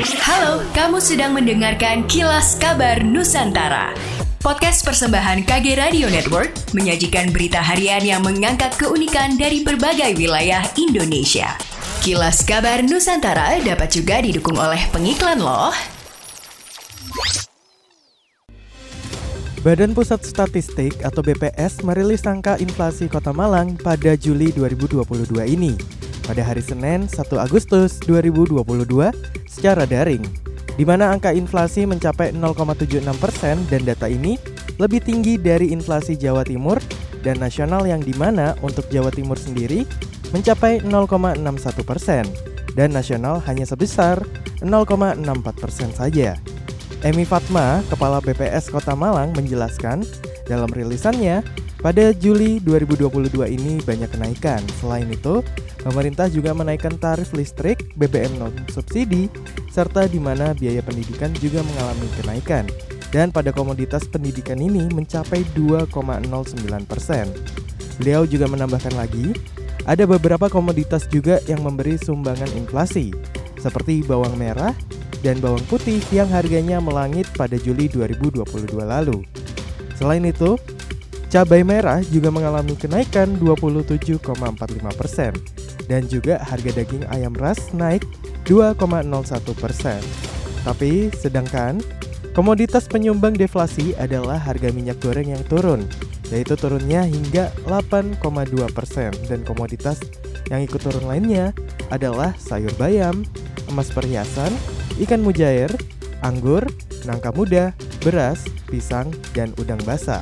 Halo, kamu sedang mendengarkan Kilas Kabar Nusantara. Podcast persembahan KG Radio Network menyajikan berita harian yang mengangkat keunikan dari berbagai wilayah Indonesia. Kilas Kabar Nusantara dapat juga didukung oleh pengiklan loh. Badan Pusat Statistik atau BPS merilis angka inflasi Kota Malang pada Juli 2022 ini pada hari Senin 1 Agustus 2022 secara daring di mana angka inflasi mencapai 0,76 persen dan data ini lebih tinggi dari inflasi Jawa Timur dan nasional yang di mana untuk Jawa Timur sendiri mencapai 0,61 persen dan nasional hanya sebesar 0,64 persen saja. Emi Fatma, Kepala BPS Kota Malang menjelaskan dalam rilisannya pada Juli 2022 ini banyak kenaikan. Selain itu, pemerintah juga menaikkan tarif listrik, BBM non subsidi, serta di mana biaya pendidikan juga mengalami kenaikan. Dan pada komoditas pendidikan ini mencapai 2,09 persen. Beliau juga menambahkan lagi, ada beberapa komoditas juga yang memberi sumbangan inflasi, seperti bawang merah, dan bawang putih yang harganya melangit pada Juli 2022 lalu. Selain itu, cabai merah juga mengalami kenaikan 27,45% dan juga harga daging ayam ras naik 2,01%. Tapi sedangkan komoditas penyumbang deflasi adalah harga minyak goreng yang turun, yaitu turunnya hingga 8,2% dan komoditas yang ikut turun lainnya adalah sayur bayam, emas perhiasan, ikan mujair, anggur, nangka muda, beras, pisang, dan udang basah.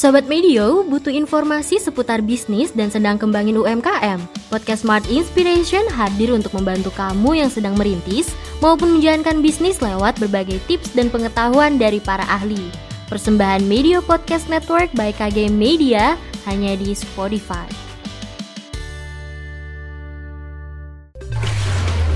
Sobat Medio, butuh informasi seputar bisnis dan sedang kembangin UMKM? Podcast Smart Inspiration hadir untuk membantu kamu yang sedang merintis maupun menjalankan bisnis lewat berbagai tips dan pengetahuan dari para ahli. Persembahan Media Podcast Network by KG Media hanya di Spotify.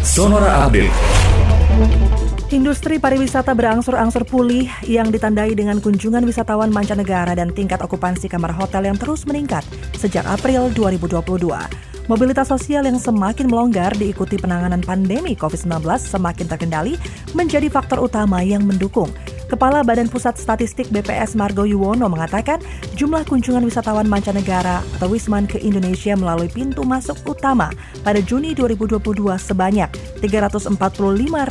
Sonora Update. Industri pariwisata berangsur-angsur pulih yang ditandai dengan kunjungan wisatawan mancanegara dan tingkat okupansi kamar hotel yang terus meningkat sejak April 2022. Mobilitas sosial yang semakin melonggar diikuti penanganan pandemi COVID-19 semakin terkendali menjadi faktor utama yang mendukung Kepala Badan Pusat Statistik BPS Margo Yuwono mengatakan jumlah kunjungan wisatawan mancanegara atau Wisman ke Indonesia melalui pintu masuk utama pada Juni 2022 sebanyak 345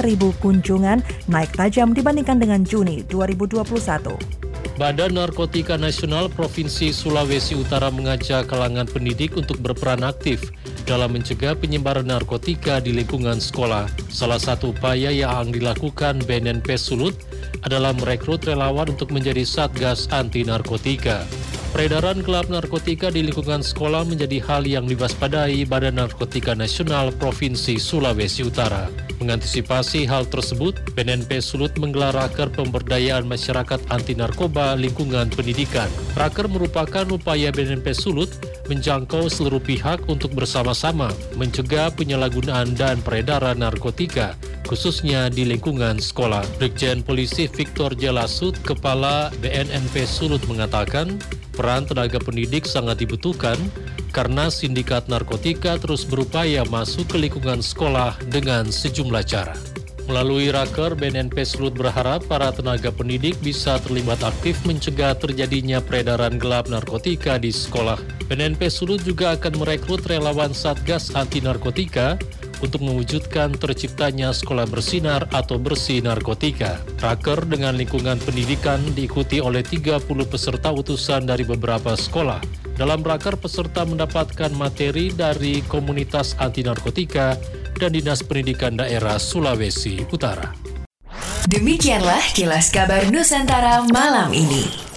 ribu kunjungan naik tajam dibandingkan dengan Juni 2021. Badan Narkotika Nasional Provinsi Sulawesi Utara mengajak kalangan pendidik untuk berperan aktif dalam mencegah penyebaran narkotika di lingkungan sekolah. Salah satu upaya yang dilakukan BNNP Sulut adalah merekrut relawan untuk menjadi Satgas Anti Narkotika. Peredaran gelap narkotika di lingkungan sekolah menjadi hal yang diwaspadai Badan Narkotika Nasional Provinsi Sulawesi Utara. Mengantisipasi hal tersebut, BNNP Sulut menggelar raker pemberdayaan masyarakat anti narkoba lingkungan pendidikan. Raker merupakan upaya BNNP Sulut menjangkau seluruh pihak untuk bersama-sama mencegah penyalahgunaan dan peredaran narkotika khususnya di lingkungan sekolah. Brigjen Polisi Victor Jelasut, Kepala BNNP Sulut mengatakan, peran tenaga pendidik sangat dibutuhkan karena sindikat narkotika terus berupaya masuk ke lingkungan sekolah dengan sejumlah cara. Melalui raker, BNNP Sulut berharap para tenaga pendidik bisa terlibat aktif mencegah terjadinya peredaran gelap narkotika di sekolah. BNNP Sulut juga akan merekrut relawan Satgas Anti Narkotika untuk mewujudkan terciptanya sekolah bersinar atau bersih narkotika. Raker dengan lingkungan pendidikan diikuti oleh 30 peserta utusan dari beberapa sekolah. Dalam raker, peserta mendapatkan materi dari komunitas anti narkotika dan Dinas Pendidikan Daerah Sulawesi Utara. Demikianlah kilas kabar Nusantara malam ini.